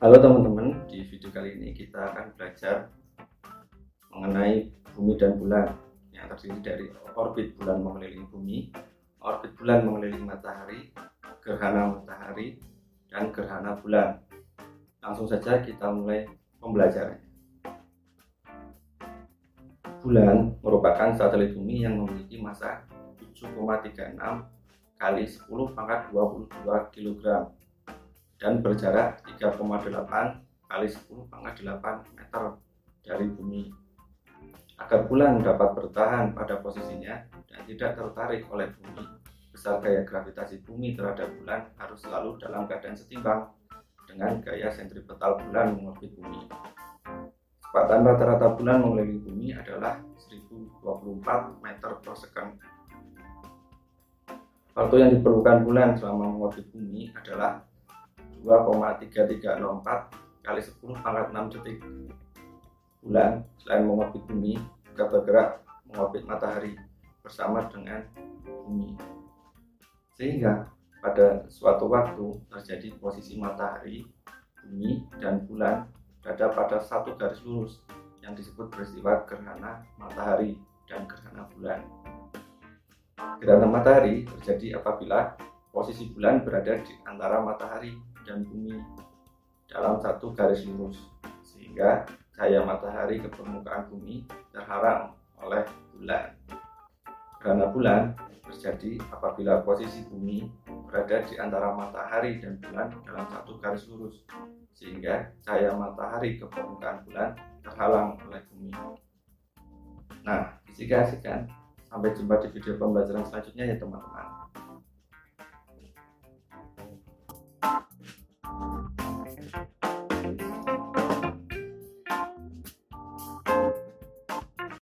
Halo teman-teman, di video kali ini kita akan belajar mengenai bumi dan bulan yang terdiri dari orbit bulan mengelilingi bumi, orbit bulan mengelilingi matahari, gerhana matahari, dan gerhana bulan. Langsung saja kita mulai pembelajarannya. Bulan merupakan satelit bumi yang memiliki massa 7,36 kali 10 pangkat 22 kg dan berjarak 3,8 kali 10 pangkat 8 meter dari bumi. Agar bulan dapat bertahan pada posisinya dan tidak tertarik oleh bumi, besar gaya gravitasi bumi terhadap bulan harus selalu dalam keadaan setimbang dengan gaya sentripetal bulan mengorbit bumi. Kecepatan rata-rata bulan mengelilingi bumi adalah 1024 meter per second. Waktu yang diperlukan bulan selama mengorbit bumi adalah 2,3304 kali 10 pangkat 6 detik. Bulan selain mengorbit bumi juga bergerak mengorbit matahari bersama dengan bumi. Sehingga pada suatu waktu terjadi posisi matahari, bumi, dan bulan berada pada satu garis lurus yang disebut peristiwa gerhana matahari dan gerhana bulan. Gerhana matahari terjadi apabila posisi bulan berada di antara matahari dan bumi dalam satu garis lurus sehingga cahaya matahari ke permukaan bumi terhalang oleh bulan. Gerhana bulan terjadi apabila posisi bumi berada di antara matahari dan bulan dalam satu garis lurus sehingga cahaya matahari ke permukaan bulan terhalang oleh bumi. Nah, kasihkan Sampai jumpa di video pembelajaran selanjutnya ya teman-teman.